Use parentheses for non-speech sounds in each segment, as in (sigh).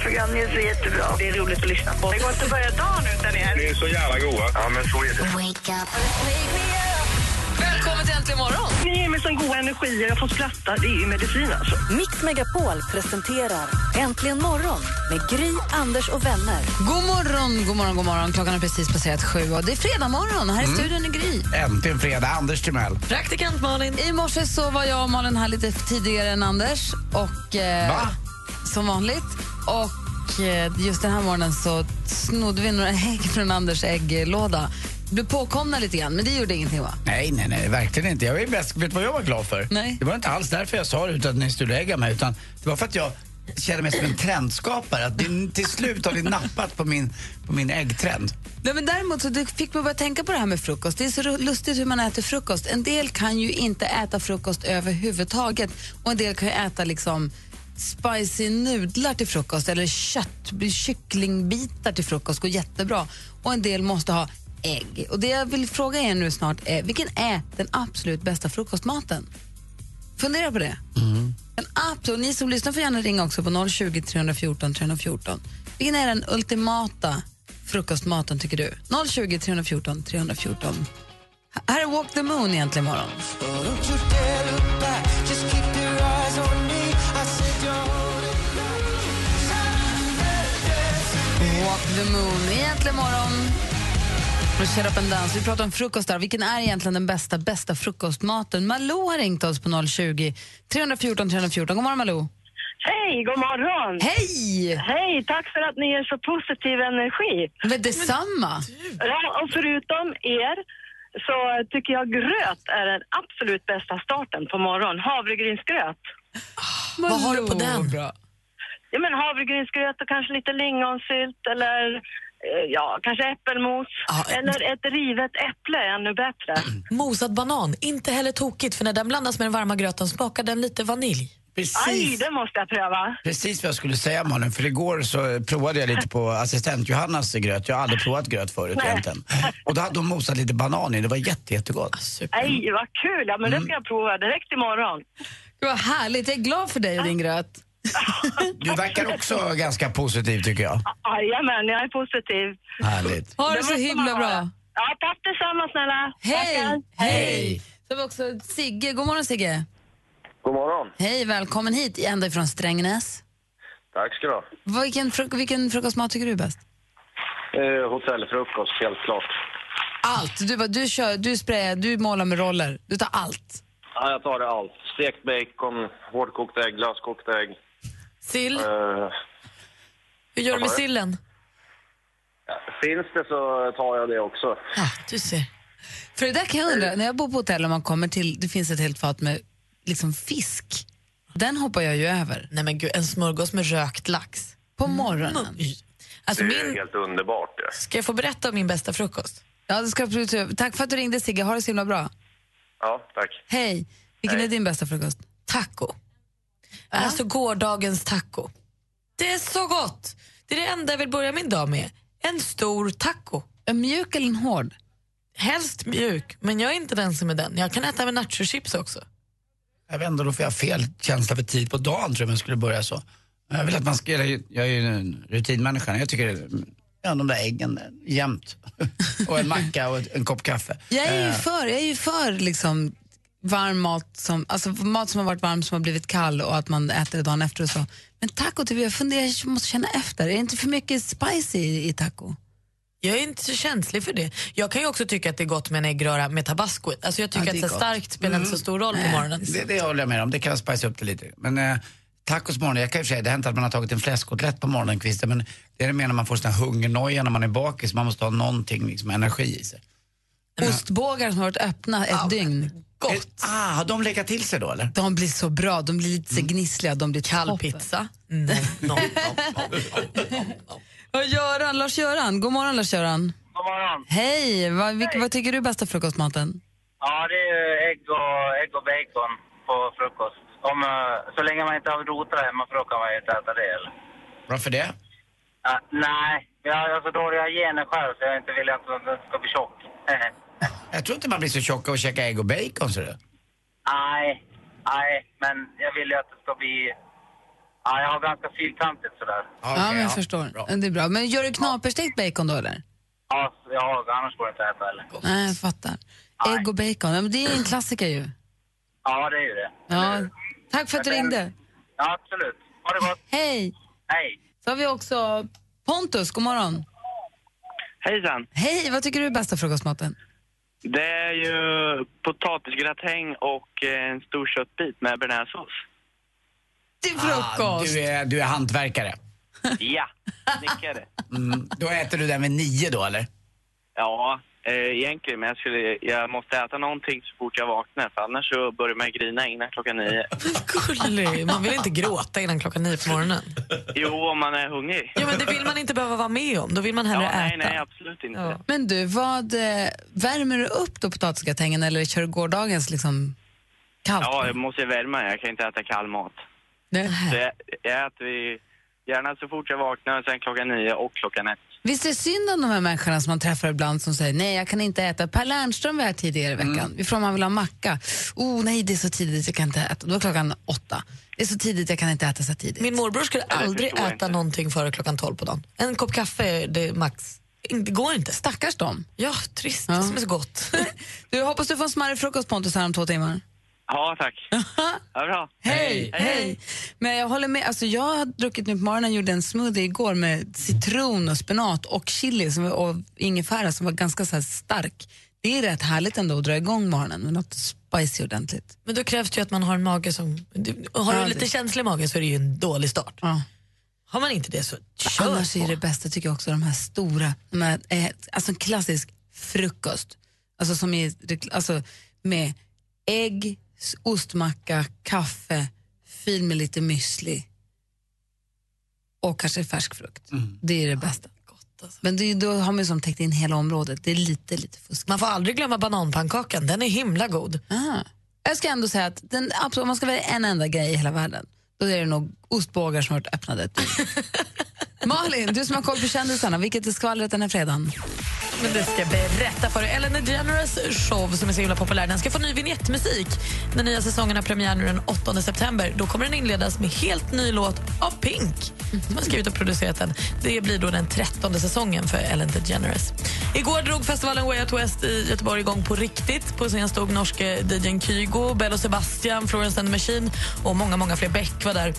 ert program, ni är så jättebra. Det är roligt att lyssna på. Det går inte att börja dagen utan er. Ni är så jävla goa. Ja, men så är det. Välkommen till Äntligen morgon! Ni ger mig sån god energi och jag får skratta. Det är ju medicin alltså. Mix Megapol presenterar Äntligen morgon med Gry, Anders och vänner. God morgon, god morgon, god morgon. Klockan har precis passerat sju och det är fredag morgon. Här i studion är Gry. Äntligen fredag. Anders Timell. Praktikant Malin. I morse så var jag och Malin här lite tidigare än Anders. Och, eh, Va? Som vanligt. Och eh, just den här morgonen så snodde vi några (laughs) ägg från Anders ägglåda. Blev påkomna lite grann, men det gjorde ingenting va? Nej, nej, nej, verkligen inte. Jag är bäst, vet du vad jag var glad för? Nej. Det var inte alls därför jag sa det, utan att ni skulle ägga mig, utan det var för att jag kände mig som en trendskapare. Att till slut har ni nappat på min, på min äggtrend. Nej, men däremot så fick mig börja tänka på det här med frukost. Det är så lustigt hur man äter frukost. En del kan ju inte äta frukost överhuvudtaget och en del kan ju äta liksom spicy nudlar till frukost eller kött, kycklingbitar till frukost går jättebra. Och en del måste ha ägg. Och det jag vill fråga er nu snart är, vilken är den absolut bästa frukostmaten? Fundera på det. Den absolut, ni som lyssnar får gärna ringa också på 020 314 314. Vilken är den ultimata frukostmaten tycker du? 020 314 314. H- Här är Walk the Moon egentligen imorgon. Walk the Moon egentligen imorgon. Och Shut up and dance. Vi pratar om frukostar. Vilken är egentligen den bästa, bästa frukostmaten? Malou har ringt oss på 020 314 314. God morgon Malou. Hej, god morgon. Hej! Hej, tack för att ni ger så positiv energi. Men detsamma. Ja, och förutom er så tycker jag gröt är den absolut bästa starten på morgonen. Havregrynsgröt. Vad har du på den? Bra. Ja, men havregrynsgröt och kanske lite lingonsylt eller eh, ja, kanske äppelmos. Ja, Eller ett rivet äpple, ännu bättre. Mosad banan, inte heller tokigt för när den blandas med den varma gröten smakar den lite vanilj. Aj, Precis, det måste jag pröva. precis vad jag skulle säga Malin, för igår så provade jag lite på assistent Johannas gröt. Jag har aldrig provat gröt förut Nej. egentligen. Och då hade hon mosat lite banan i, det var jätte, jättegott. Aj, vad kul! Ja, men det ska jag prova direkt imorgon. Gud, vad härligt. Jag är glad för dig och din gröt. (laughs) Du verkar också ganska positiv tycker jag. Jajamän, jag är positiv. Härligt. Ha det så himla bra. Ja, tack detsamma snälla. Hej! Hej! Så har vi också Sigge. God morgon Sigge. God morgon. Hej, välkommen hit ända från Strängnäs. Tack ska du ha. Vilken, fruk- vilken frukostmat tycker du är bäst? Eh, hotellfrukost, helt klart. Allt. Du, du, kör, du sprayar, du målar med roller. Du tar allt. Ja, jag tar det allt. Stekt bacon, hårdkokt ägg, glaskokt ägg. Sill, Eh, hur gör du med sillen? finns det så tar jag det också. Ja, du ser. För det där kan jag undra, när jag bor på hotell och man kommer till, det finns ett helt fat med liksom fisk. Den hoppar jag ju över. Nej men gud, en smörgås med rökt lax. På morgonen. Alltså Det är min, helt underbart det. ska jag få berätta om min bästa frukost? Ja, det ska jag absolut. Tack för att du ringde Sigge, ha det så himla bra. Ja, tack. Hej. Vilken Hej. är din bästa frukost? Taco. Alltså gårdagens taco. Det är så gott! Det är det enda jag vill börja min dag med. En stor taco. En mjuk eller en hård? Helst mjuk, men jag är inte den som är den. Jag kan äta med nachochips också. Jag vet inte, då får jag fel känsla för tid på dagen tror jag om jag skulle börja så. Jag vill att man ska, jag är ju en rutinmänniska, jag tycker ja, de där äggen jämt. (laughs) och en macka och en kopp kaffe. Jag är ju Eh, för, jag är ju för liksom varm mat, som, alltså mat som har varit varm som har blivit kall och att man äter det dagen efter och så. Men taco, typ, jag funderar, jag måste känna efter. Är det inte för mycket spicy i, i taco? Jag är inte så känslig för det. Jag kan ju också tycka att det är gott med en äggröra med tabasco. Alltså jag tycker Ja, det är att så gott. Mm. starkt spelar inte så stor roll på morgonen. det, det håller jag med om, det kan spice upp det lite. Men eh, tacos på morgonen, jag kan för sig, det har hänt att man har tagit en fläskkotlett på morgonkvisten men det är det menar man får sån här hungernoja när man är bakis, man måste ha någonting, liksom energi i sig. Ostbågar som har varit öppna ett dygn. Gott. Ah, har de legat till sig då eller? De blir så bra, de blir lite så gnissliga, de blir Kall toppen. pizza. (laughs) No. Och Göran, Lars-Göran, god morgon Lars-Göran. God morgon. Hej! Vad, vilk, vad tycker du är bästa frukostmaten? Ja, det är ägg och, ägg och bacon på frukost. Om, eh, så länge man inte har router hemma för då kan man ju inte äta det. Eller? Varför det? Ja, nej, jag har så dåliga gener själv så jag inte vill att den ska bli tjock. (laughs) Jag tror inte man blir så tjock av att käka ägg och bacon, så det. nej, nej, men jag vill ju att det ska bli... Ja, jag har ganska fyrkantigt sådär. ja, men jag förstår. Det är bra. Men gör du knaperstekt bacon då, eller? Ja, ja, annars går det inte att äta heller. Nej, jag fattar. Ägg och bacon, ja, men det är en klassiker ju. Ja, det är ju det. Ja. Tack för att du ringde. Ja, absolut. Ha det gott. Hej! Hej! Så har vi också Pontus, god morgon. Hejsan. Hej, vad tycker du är bästa frukostmaten? Det är ju potatisgratäng och eh, en stor köttbit med bearnaisesås. Till Ah, du, är, du är hantverkare. Ja, snickare. Mm. Då äter du den vid nio då, eller? Ja, eh, egentligen. Men jag, skulle, jag måste äta någonting så fort jag vaknar för annars så börjar man grina innan klockan nio. (laughs) Gullig. Man vill inte gråta innan klockan nio på morgonen. Jo, om man är hungrig. Jo, men det vill man inte behöva vara med om. Då vill man hellre ja, nej, äta. nej, absolut inte. Men du, vad, eh, värmer du upp då potatisgratängen eller kör du gårdagens liksom kallt? Ja, jag måste värma. Jag kan inte äta kall mat. Så jag, jag äter vi gärna så fort jag vaknar, sen klockan nio och klockan ett. Visst är det synd om de här människorna som man träffar ibland som säger nej, jag kan inte äta. Per Lernström var här tidigare i veckan. Mm. Vi frågade om han vill ha macka. Oh nej, det är så tidigt, jag kan inte äta. Då var klockan åtta. Det är så tidigt, jag kan inte äta så tidigt. Min morbror skulle aldrig äta någonting före klockan 12 på dagen. En kopp kaffe, det är max. Det går inte. Stackars dem. Ja, trist. Det som är så gott. (laughs) Du, hoppas du får en smarrig frukost Pontus här om två timmar. Ja, tack. (laughs) Ja, bra. Hej, hej. Men jag håller med. Alltså, jag har druckit nu på morgonen, gjorde en smoothie igår med citron och spenat och chili som, var- och ingefära som var ganska så här stark. Det är rätt härligt ändå att dra igång morgonen med något spicy ordentligt. Men då krävs det ju att man har en mage som... du- Har Ja, du lite det- känslig mage så är det ju en dålig start. Ja. Har man inte det så kör Annars är det bästa tycker jag också de här stora, de här, eh, alltså en klassisk frukost. Alltså som är, alltså med ägg, ostmacka, kaffe, fil med lite müsli och kanske färsk frukt. Det är det bästa. Men det, då har man ju som täckt in hela området. Det är lite, lite fusk. Man får aldrig glömma bananpannkakan, den är himla god. Ah. Jag ska ändå säga att den, absolut, om man ska välja en enda grej i hela världen, då är det nog ostbågar som har varit öppnade. (laughs) Malin, du som har koll på kändisarna, vilket är skvallret den här fredagen? Men det ska jag berätta för dig. Ellen DeGeneres show som är så himla populär den ska få ny vignettmusik. Den nya säsongen har premiär nu den 8 september. Då kommer den inledas med helt ny låt av Pink som har skrivit och producerat den. Det blir då den 13 säsongen för Ellen DeGeneres. Igår drog festivalen Way Out West i Göteborg igång på riktigt. På scen stod norske DJn Kygo, Bello Sebastian, Florence and the Machine och många, många fler. Beck var där.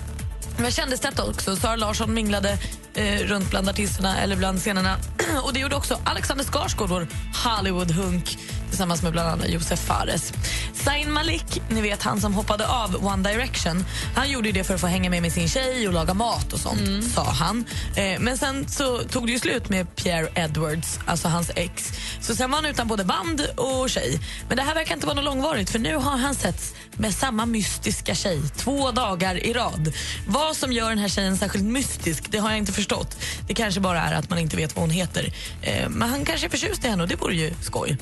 Var kändistätt också. Sara Larsson minglade eh, runt bland artisterna eller bland scenerna. (clears throat) Och Det gjorde också Alexander Skarsgård, vår Hollywood-hunk tillsammans med bland annat Josef Fares. Zayn Malik, ni vet han som hoppade av One Direction han gjorde det för att få hänga med med sin tjej och laga mat och sånt, sa han. Eh, men sen så tog det ju slut med Pierre Edwards, alltså hans ex. Så sen var han utan både band och tjej. Men det här verkar inte vara något långvarigt för nu har han setts med samma mystiska tjej två dagar i rad. Vad som gör den här tjejen särskilt mystisk det har jag inte förstått. Det kanske bara är att man inte vet vad hon heter. Eh, men han kanske är förtjust i henne och det vore ju skoj.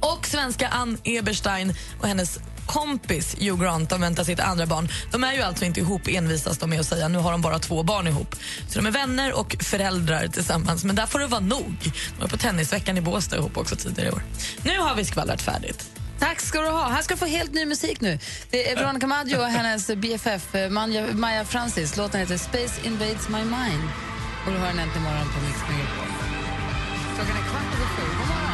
Och svenska Ann Eberstein och hennes kompis Hugh Grant de väntar sitt andra barn. De är ju alltså inte ihop envisas de med att säga. Nu har de bara två barn ihop. Så de är vänner och föräldrar tillsammans. Men där får det vara nog. De var på tennisveckan i Båstad ihop också tidigare i år. Nu har vi skvallrat färdigt. Tack ska du ha. Här ska du få helt ny musik nu. Det är Veronica Maggio och hennes BFF eh, Manja, Maja Francis. Låten heter Space Invades My Mind. Och du hör den äntligen imorgon på Mix Megapol. Klockan är kvart över sju.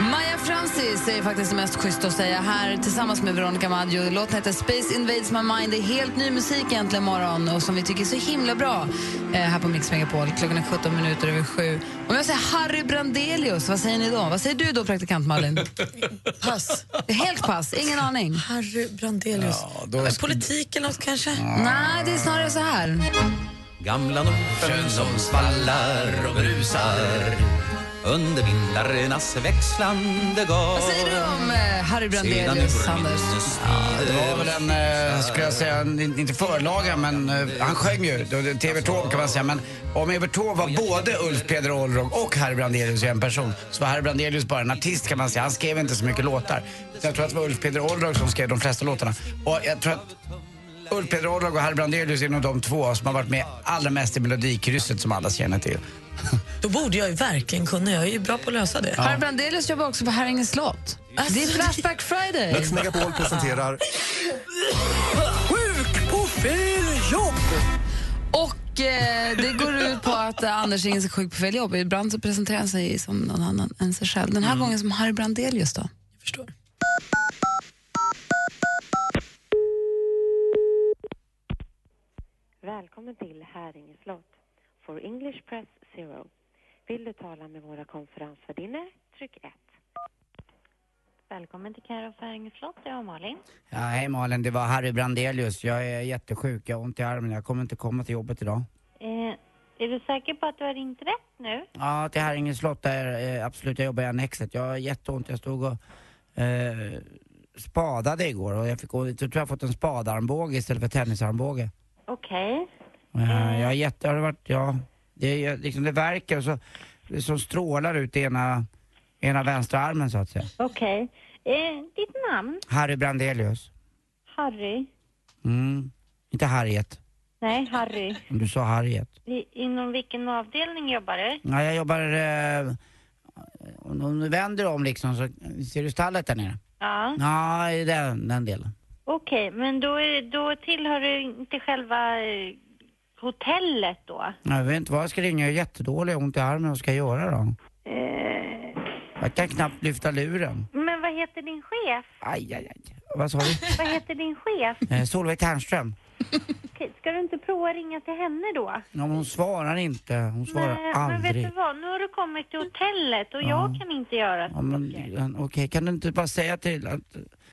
Maja Francis är faktiskt det mest schyssta att säga här tillsammans med Veronica Maggio. Låten heter Space Invades My Mind. Det är helt ny musik egentligen imorgon och som vi tycker är så himla bra eh, här på Mix Megapol. Klockan är 17 minuter över sju. Om jag säger Harry Brandelius, vad säger ni då? Vad säger du då, praktikant Malin? (laughs) Pass. Helt pass, ingen aning. Harry Brandelius. då Politik eller något kanske? Nej, det är snarare så här. Gamla Nordsjön som svallar och brusar under vindarnas växlande gång. Vad säger du om eh, Harry Brandelius, Anders? Det var väl en, eh, skulle jag säga, en- inte förlaga men eh, han sjöng ju. Till Evert Taube kan man säga. Men om Evert Taube var både Ulf Peder Olrog och Harry Brandelius i en person så var Harry Brandelius bara en artist kan man säga. Han skrev inte så mycket låtar. Så jag tror att det var Ulf Peder Olrog som skrev de flesta låtarna. Och jag tror att Ulf Peder Olrog och Harry Brandelius är nog de två som har varit med allra mest i Melodikrysset som alla känner till. Då borde jag ju verkligen kunna. Jag är ju bra på att lösa det. Harry Brandelius jobbar också på Herrängens slott. Det är Flashback Friday. Mix Megapol presenterar Sjuk på fel jobb! Och eh, det går ut på att eh, Anders är sjuk på fel jobb. Ibland så presenterar han sig som någon annan än sig själv. Den här gången som Harry Brandelius då. Jag förstår. Välkommen till Häringe slott. For English Press Zero. Vill du tala med våra konferensvärdinnor? Tryck 1. Välkommen till Care of Häringe slott. Jag är Malin. Ja, hej Malin, det var Harry Brandelius. Jag är jättesjuk, jag har ont i armen. Jag kommer inte komma till jobbet idag. Eh, är du säker på att du har ringt rätt nu? Ja, till Herringe slott där, eh, absolut, jag jobbar i Annexet. Jag har jätteont, jag stod och eh, spadade igår och jag fick, och, jag tror jag har fått en spadarmbåge istället för tennisarmbåge. Okej. Eh, jag har jätte, har det varit, ja, det, är, liksom, det verkar och så, som strålar ut i ena, ena vänstra armen så att säga. Okej. Eh, ditt namn? Harry Brandelius. Harry? Mm. Inte Harriet, Nej, Harry. du sa Harriet. I, inom vilken avdelning jobbar du? Ja, jag jobbar, eh, om om du vänder om liksom så, ser du stallet där nere? Ja. Ja, i den, den delen. Okej, men då, är, då tillhör du inte själva eh, hotellet då? Jag vet inte vad jag ska ringa, jag är jättedålig, jag har ont i armen, vad ska jag göra då? Eh, Jag kan knappt lyfta luren. men vad heter din chef? Aj, aj, aj. Vad sa du? Vad heter din chef? Eh, Solveig Ternström. Okej, Ska du inte prova ringa till henne då? Ja, men hon svarar inte, hon svarar Nej, men vet aldrig. du vad? Nu har du kommit till hotellet och Ja. jag kan inte göra Ja, men, ja, Okej, kan du inte bara säga till att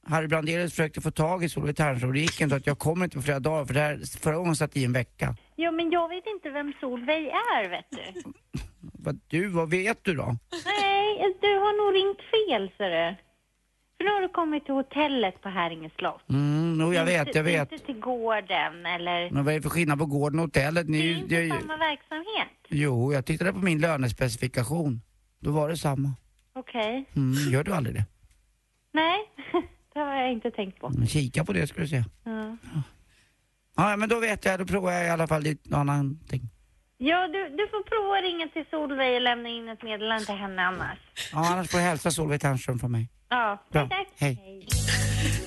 Harry Brandelius försökte få tag i Solveig Ternström och det gick inte att jag kommer inte på flera dagar för det här, förra gången satt i en vecka. Ja, men jag vet inte vem Solveig är, vet du. Vad du, vad vet du då? Nej, du har nog ringt fel, ser du. För nu har du kommit till hotellet på Häringe slott. Mm, jo, jag vet, jag vet. Inte till gården eller... Men vad är det för skillnad på gården och hotellet? Ni, Det är ju- inte det samma verksamhet. Jo, jag tittade på min lönespecifikation. Då var det samma. Okej. Mm, gör du aldrig det? Nej, (laughs) det har jag inte tänkt på. Men Kika på det ska du se. Ja, Ja, men då vet jag, då provar jag i alla fall lite någonting. ja du, du får prova att ringa till Solveig och lämna in ett meddelande till henne annars. Ja, annars får du hälsa Solveig Ternström från mig. Ja, Bra, tack. hej.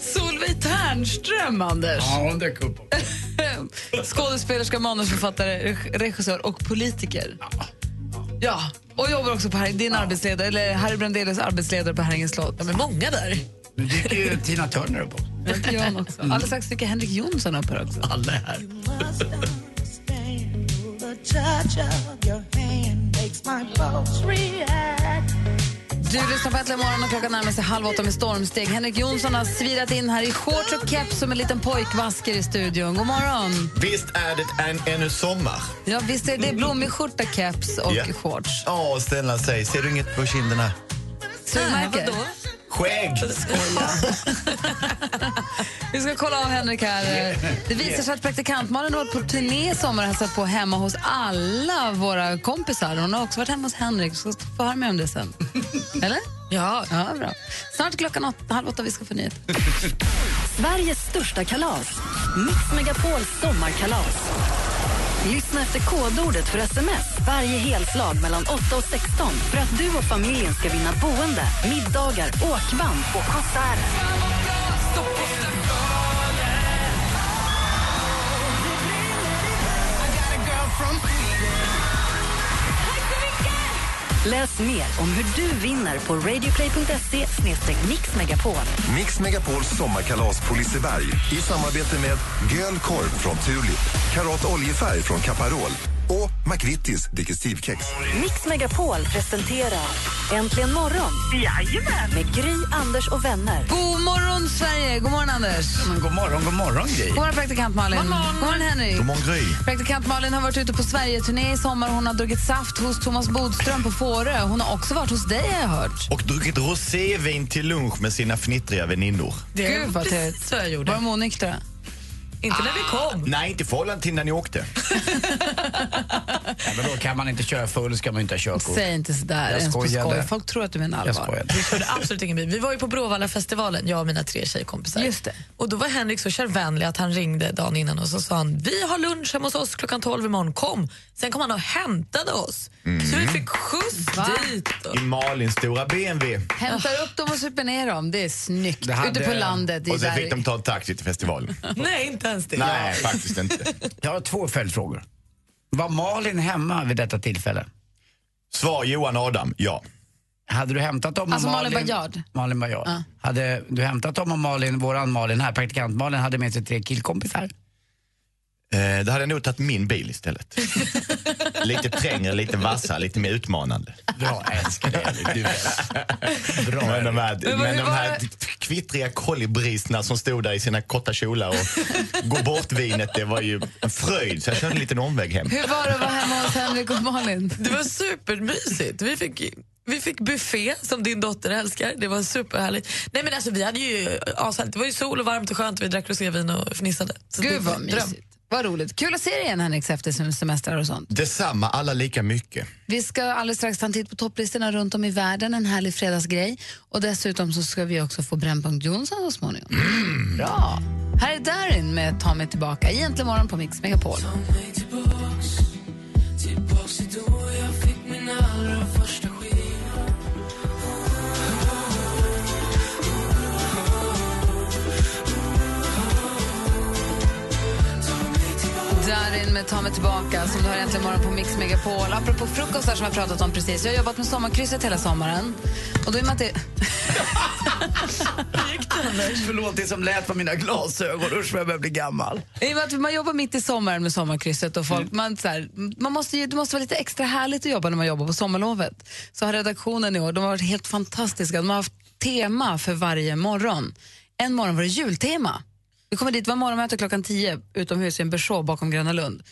Solveig Ternström, Anders. Ja, hon dök upp. (laughs) Skådespelerska, manusförfattare, reg- regissör och politiker. Ja, och jobbar också på Harry, din arbetsledare, eller Harry Brandelius arbetsledare på Herrängens slott. De är många där. Nu dyker ju Tina Turner upp också. Ja, gör han också. Alldeles strax dyker Henrik Jonsson upp här också. Alla är här. Du lyssnar på Äntligen morgon och klockan närmar sig halv åtta med stormsteg. Henrik Jonsson har svirat in här i shorts och keps som en liten pojkvasker i studion. God morgon! Visst är det en, ännu sommar? Ja, visst är det blommig skjorta, keps och Ja. shorts. Ja, snälla säg, ser du inget på kinderna? Sugmärke? Skägg! Vi ska kolla av Henrik här. Det visar sig att praktikant Malin har varit på turné i sommar och hälsat på hemma hos alla våra kompisar. Hon har också varit hemma hos Henrik. Så ska få höra mer om det sen. (laughs) Eller? Ja. ja bra. Snart klockan åtta, halv åtta vi ska få nyheter. (laughs) Sveriges största kalas. Mix Megapols sommarkalas. Lyssna efter kodordet för sms varje helslag mellan 8 och 16 för att du och familjen ska vinna boende, middagar, åkband och konserter. Läs mer om hur du vinner på radioplay.se mixmegapol. Mix Megapols sommarkalas på Liseberg i samarbete med Göl Korv från Tulip, Karat Oljefärg från Caparol och McVittys Digestivkex. Mix Megapol presenterar Äntligen morgon Jajamän. med Gry, Anders och vänner. God morgon, Sverige! God morgon, Anders. Men god morgon, god morgon Gry. God morgon, praktikant Malin. God morgon, Henrik. God morgon, Gry. Praktikant Malin har varit ute på Sverige-turné i sommar. Hon har druckit saft hos Thomas Bodström på Fårö. Hon har också varit hos dig, har jag hört. Och druckit rosévin till lunch med sina fnittriga väninnor. Det är Gud, vad trevligt. så jag gjorde. Var de onyktra? Inte när vi kom. Nej, inte i förhållande till när ni åkte. (laughs) Ja, men då kan man inte köra full ska man inte ha körkort. Säg inte sådär. Jag ens på skojade. skoj. Folk tror att du menar Jag allvar. skojade. Vi körde absolut ingen bil. Vi var ju på Bråvalla-festivalen, jag och mina tre tjejkompisar. Just det. Och då var Henrik så kärvänlig att han ringde dagen innan och så sa han vi har lunch hemma hos oss klockan 12 imorgon, kom. Sen kom han och hämtade oss. Så vi fick skjuts Va? dit. Och... I Malins stora BMW. Hämtar upp dem och super ner dem. Det är snyggt. Det hade- Ute på landet. i Och sen där- fick de ta en taxi till festivalen. (laughs) Nej, inte ens det. Nej, faktiskt inte. (laughs) Jag har två följdfrågor. Var Malin hemma vid detta tillfälle? Svar Johan Adam, ja. Hade du hämtat dem Alltså om Malin Bajard? Malin Bajard. Ja. Hade du hämtat dem om Malin, våran Malin här, praktikant Malin, hade med sig tre killkompisar? Eh, det hade jag nog tagit min bil istället. (laughs) lite trängre, lite vassare, lite mer utmanande. Bra, jag älskar det. (laughs) Du Bra. Men de här, Men men de här kvittriga kolibrisarna som stod där i sina korta kjolar och (laughs) gå bort-vinet, det var ju en fröjd. Så jag körde en liten omväg hem. Hur var det att vara hemma hos Henrik och Malin? Det var supermysigt. Vi fick, vi fick buffé som din dotter älskar. Det var superhärligt. Nej, men alltså, vi hade ju ashärligt. Det var ju sol och varmt och skönt. Vi drack rosévin och fnissade. Så Gud det var vad dröm. Vad roligt. Kul att se dig igen Henrik efter sem- semestrar och sånt. Detsamma, alla lika mycket. Vi ska alldeles strax ta en titt på topplistorna runt om i världen, en härlig fredagsgrej. Och dessutom så ska vi också få Brännpunkt Jonsson så småningom. Bra! Här är Darin med Ta mig tillbaka. Egentligen morgon på Mix Megapol. Darin med Ta mig tillbaka som du har äntligen morgon på Mix Megapol. Apropå frukostar som jag pratat om precis. Jag har jobbat med sommarkrysset hela sommaren. Och då är man det... (laughs) Förlåt, det som lät på mina glasögon. Usch vad jag börjar bli gammal. I och med att man jobbar mitt i sommaren med sommarkrysset och folk, man, så här, man måste det måste vara lite extra härligt att jobba när man jobbar på sommarlovet. Så har redaktionen i år, de har varit helt fantastiska. De har haft tema för varje morgon. En morgon var det jultema. Vi kommer dit, det var morgonmöte klockan 10 utomhus i en Peugeot bakom Gröna Lund.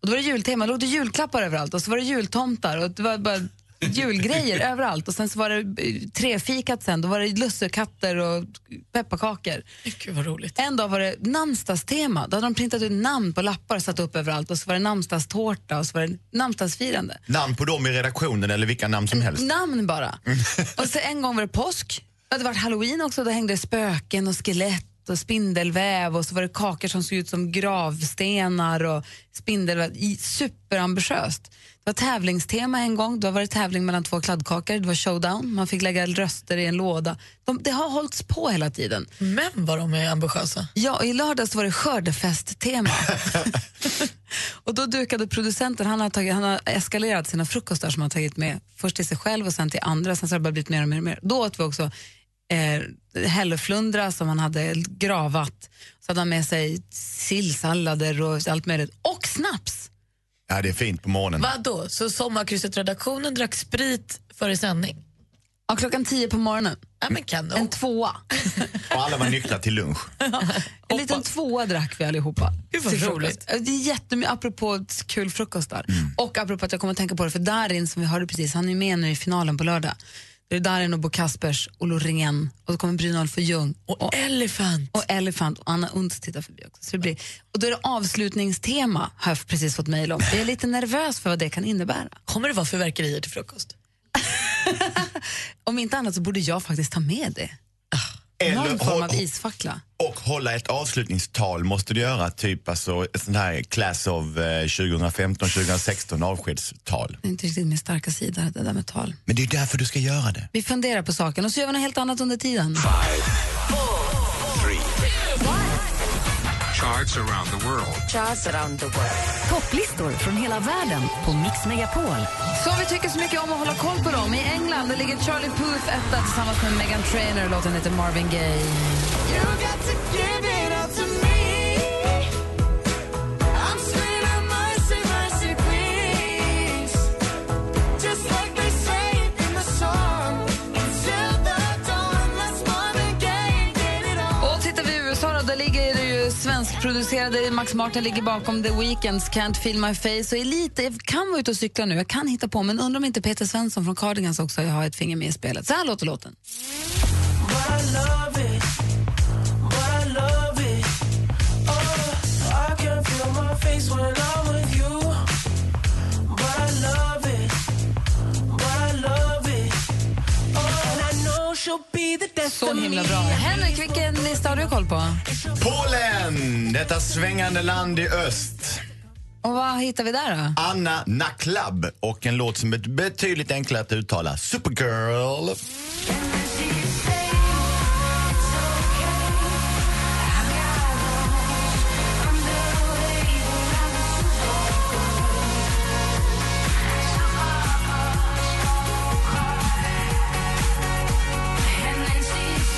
Och då var det jultema, det låg det julklappar överallt och så var det jultomtar och det var bara julgrejer (laughs) överallt. Och sen så var det eh, trefikat sen, då var det lussekatter och pepparkakor. Gud vad roligt. En dag var det namnsdagstema. Då hade de printat ut namn på lappar och satt upp överallt. Och så var det namnsdagstårta och så var det namnsdagsfirande. Namn på dem i redaktionen eller vilka namn som helst. Namn bara. (laughs) och så en gång var det påsk. Det hade varit halloween också. Då hängde spöken och skelett och spindelväv och så var det kakor som såg ut som gravstenar och spindelväv. Superambitiöst. Det var tävlingstema en gång. Då var det tävling mellan två kladdkakor. Det var showdown. Man fick lägga röster i en låda. De, det har hållits på hela tiden. Men vad de är ambitiösa. Ja, i lördags var det skördefesttema. (laughs) och då dukade producenten, han har, tagit, han har eskalerat sina frukostar som han har tagit med först till sig själv och sen till andra. Sen så har det bara blivit mer och mer och mer. Då åt vi också eh, hälleflundra som han hade gravat. Så hade han med sig sillsallader och allt möjligt. Och snaps! Ja, det är fint på morgonen. Vad då? Så sommarkrysset-redaktionen drack sprit före sändning? Ja, klockan tio på morgonen. Ja, men kanon. En tvåa. (laughs) Och alla var nyktra till lunch. (laughs) En liten tvåa drack vi allihopa. Gud, vad frukost. roligt. Det är jättemycket apropå kul frukostar. Och apropå att jag kommer att tänka på det, för Darin som vi hörde precis, han är med nu i finalen på lördag. Det är Darin och Bo Kaspers och Loreen och så kommer Brynolf för Ljung. Och, Elephant. Och Elephant och Anna Unds tittar förbi också. Så det blir, och då är det avslutningstema har jag precis fått mejl om. Jag är lite nervös för vad det kan innebära. Kommer det vara fyrverkerier till frukost? (laughs) Om inte annat så borde jag faktiskt ta med det. Någon Eller form av isfackla. Och hålla ett avslutningstal måste du göra, typ alltså ett sånt här class of eh, 2015-2016 avskedstal. Det är inte riktigt min starka sida, det där med tal. Men det är därför du ska göra det. Vi funderar på saken och så gör vi något helt annat under tiden. Charts around the world. Charts around the world. Topplistor från hela världen på Mix Megapol. Så vi tycker så mycket om att hålla koll på dem. I England där ligger Charlie Puth etta tillsammans med Megan Trainor. Låten heter Marvin Gaye. Producerade. Max Martin ligger bakom The Weeknds Can't Feel My Face. Och är lite, jag kan vara ute och cykla nu, jag kan hitta på, men undrar om inte Peter Svensson från Cardigans också har ett finger med i spelet. Så här låter låten. Så himla bra. Henrik, vilken lista har du koll på? Polen, detta svängande land i öst. Och vad hittar vi där då? Anna Naklab och en låt som är betydligt enklare att uttala. Supergirl.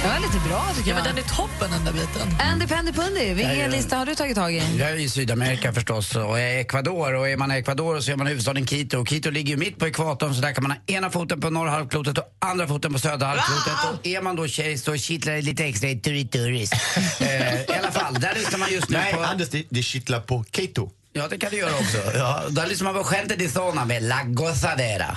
Det var lite bra tycker Ja, jag. men den är toppen den där biten. Andy Pandy Pundy, vilken Ja, ja. lista har du tagit tag i? Jag är i Sydamerika förstås och jag är i Ecuador och är man i Ecuador så är man i huvudstaden Quito och Quito ligger ju mitt på ekvatorn så där kan man ha ena foten på norra halvklotet och andra foten på södra halvklotet och är man då tjej så kittlar det lite extra i turituris. (laughs) eh, I alla fall, där lyssnar man just nu Nej, på... Anders, det, det kittlar på Keito. Ja, det kan du göra också. Ja, där lyssnar man på Gente di Zona med La Gozadera.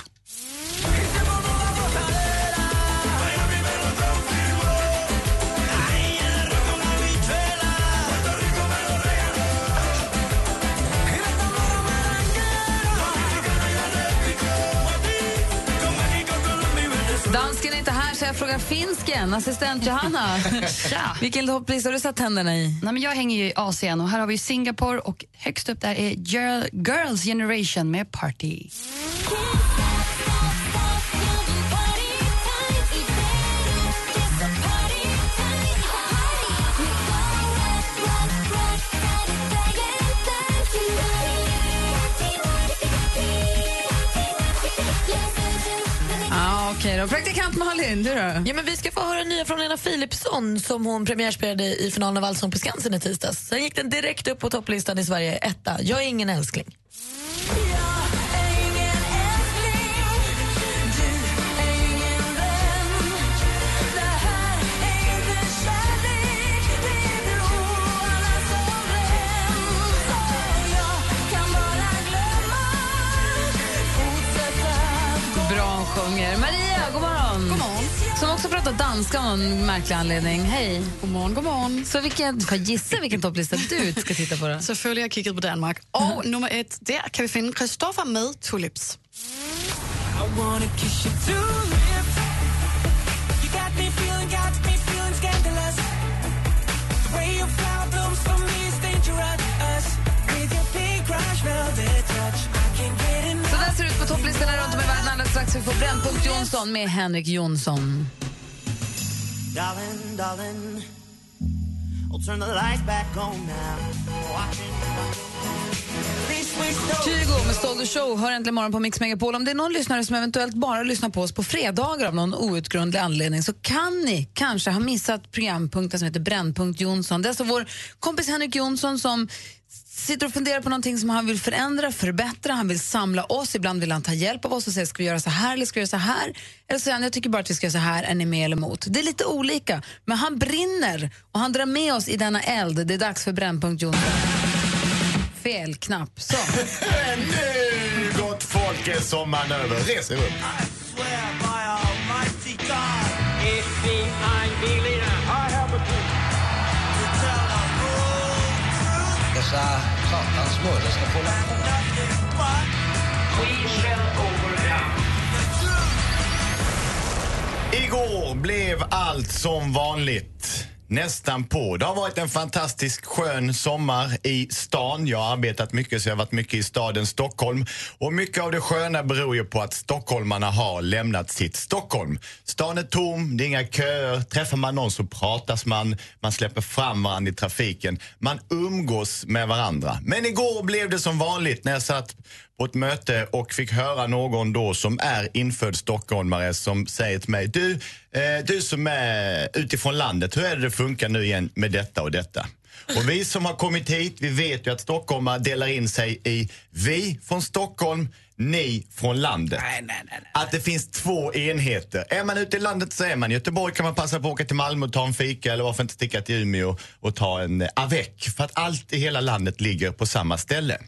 Dansken är inte här så jag frågar finsken. Assistent Johanna. (laughs) Tja. Vilken topplista har du satt tänderna i? Nej, men jag hänger ju i Asien och här har vi Singapore och högst upp där är Girl, Girls Generation med Party. Okej då. Praktikant Malin, du då? Ja, men vi ska få höra nya från Lena Philipsson som hon premiärspelade i finalen av Allsång på Skansen i tisdags. Sen gick den direkt upp på topplistan i Sverige, etta. Jag är ingen älskling. Sjunger. Maria, Som också pratar danska av någon märklig anledning. Hej. God morgon, god morgon. Så vilken, gissa vilken topplista du ska titta på. Då. Selvfølgelig har jeg kigget på Danmark. Og nummer ett, der kan vi finde Christoffer med Tulips. Så där ser det ut på topplistorna runt om i världen. Strax vi får Brännpunkt Jonsson med Henrik Jonsson. Darling, darling, now. Kygo med Stolder Show hör äntligen morgon på Mix Megapol. Om det är någon lyssnare som eventuellt bara lyssnar på oss på fredagar av någon outgrundlig anledning så kan ni kanske ha missat programpunkten som heter Brännpunkt Jonsson. Det är alltså vår kompis Henrik Jonsson som sitter och funderar på någonting som han vill förändra, förbättra, han vill samla oss, ibland vill han ta hjälp av oss och säga ska vi göra så här eller ska vi göra så här? Eller så säger han jag tycker bara att vi ska göra så här, är ni med eller emot? Det är lite olika, men han brinner och han drar med oss i denna eld. Det är dags för Brännpunkt Jonsson. Fel knapp, så. (laughs) nu, gott folk, eh, är sommaren över. Res er upp. Dessa satans mördare ska få hålla på. Igår blev allt som vanligt. Nästan på. Det har varit en fantastisk skön sommar i stan. Jag har arbetat mycket så jag har varit mycket i staden Stockholm. Och mycket av det sköna beror ju på att stockholmarna har lämnat sitt Stockholm. Stan är tom, det är inga köer. Träffar man någon så pratas man, man släpper fram varandra i trafiken. Man umgås med varandra. Men igår blev det som vanligt när jag satt på ett möte och fick höra någon då som är infödd stockholmare som säger till mig, du, eh, du som är utifrån landet, hur är det det funkar nu igen med detta och detta? Och vi som har kommit hit, vi vet ju att stockholmare delar in sig i vi från Stockholm, ni från landet. Att det finns två enheter. Är man ute i landet så är man i Göteborg kan man passa på att åka till Malmö och ta en fika eller varför inte sticka till Umeå och ta en eh, avec. För att allt i hela landet ligger på samma ställe.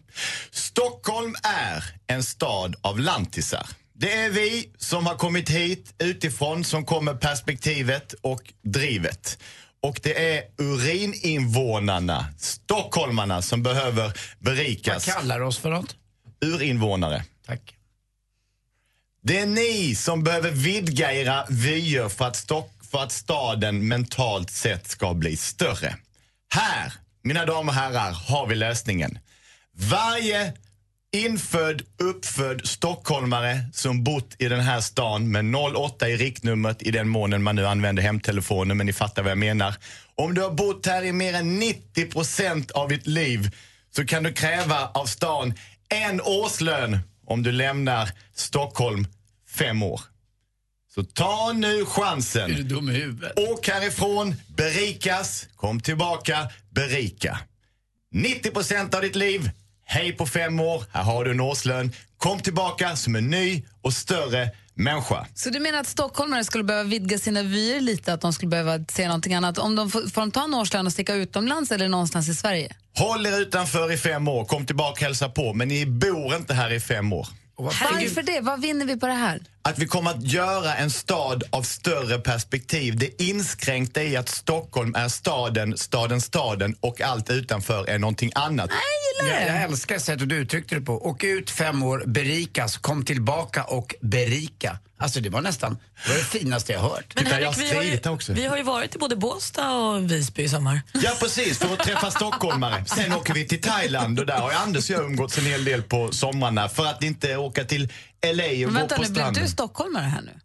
Stockholm är en stad av lantisar. Det är vi som har kommit hit utifrån som kommer perspektivet och drivet. Och det är urininvånarna, stockholmarna, som behöver berikas. Vad kallar du oss för något? Urinvånare. Tack. Det är ni som behöver vidga era vyer för att, Stock, för att staden mentalt sett ska bli större. Här, mina damer och herrar, har vi lösningen. Varje infödd, uppfödd stockholmare som bott i den här stan med 08 i riktnumret i den månen man nu använder hemtelefonen, men ni fattar vad jag menar. Om du har bott här i mer än 90 procent av ditt liv så kan du kräva av stan en årslön om du lämnar Stockholm fem år. Så ta nu chansen. Är du dum i huvudet? Åk härifrån, berikas, kom tillbaka, berika. 90 procent av ditt liv, hej på fem år, här har du en årslön. Kom tillbaka som en ny och större människa. Så du menar att stockholmare skulle behöva vidga sina vyer lite, att de skulle behöva se någonting annat? Om de får, får de ta en årslön och sticka utomlands eller någonstans i Sverige? Håll er utanför i fem år, kom tillbaka och hälsa på. Men ni bor inte här i fem år. Varför det? Vad vinner vi på det här? Att vi kommer att göra en stad av större perspektiv. Det inskränkta i att Stockholm är staden, staden, staden och allt utanför är någonting annat. Jag Jag, jag älskar sättet du uttryckte det på. Åk ut fem år, berikas, kom tillbaka och berika. Alltså det var nästan det, var det finaste jag hört. Men Henrik, vi, har ju, vi har ju varit i både Båstad och Visby i sommar. Ja precis, för att träffa stockholmare. Sen åker vi till Thailand och där har Anders och jag umgåtts en hel del på somrarna för att inte åka till LA och Men gå vänta på nu, blev stranden. du stockholmare här nu?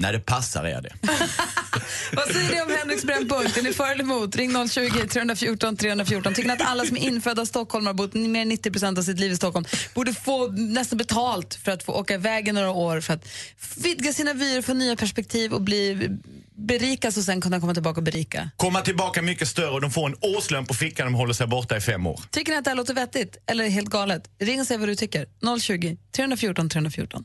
När det passar är det. (laughs) Vad säger ni om Henriks brännpunkt? Är ni för eller emot? Ring 020 314 314. Tycker ni att alla som är infödda stockholmare, bott mer än 90 procent av sitt liv i Stockholm, borde få nästan betalt för att få åka iväg i några år för att vidga sina vyer, få nya perspektiv och bli berikas och sen kunna komma tillbaka och berika? Komma tillbaka mycket större och de får en årslön på fickan om de håller sig borta i fem år. Tycker ni att det här låter vettigt eller helt galet? Ring och säg vad du tycker. 020 314 314.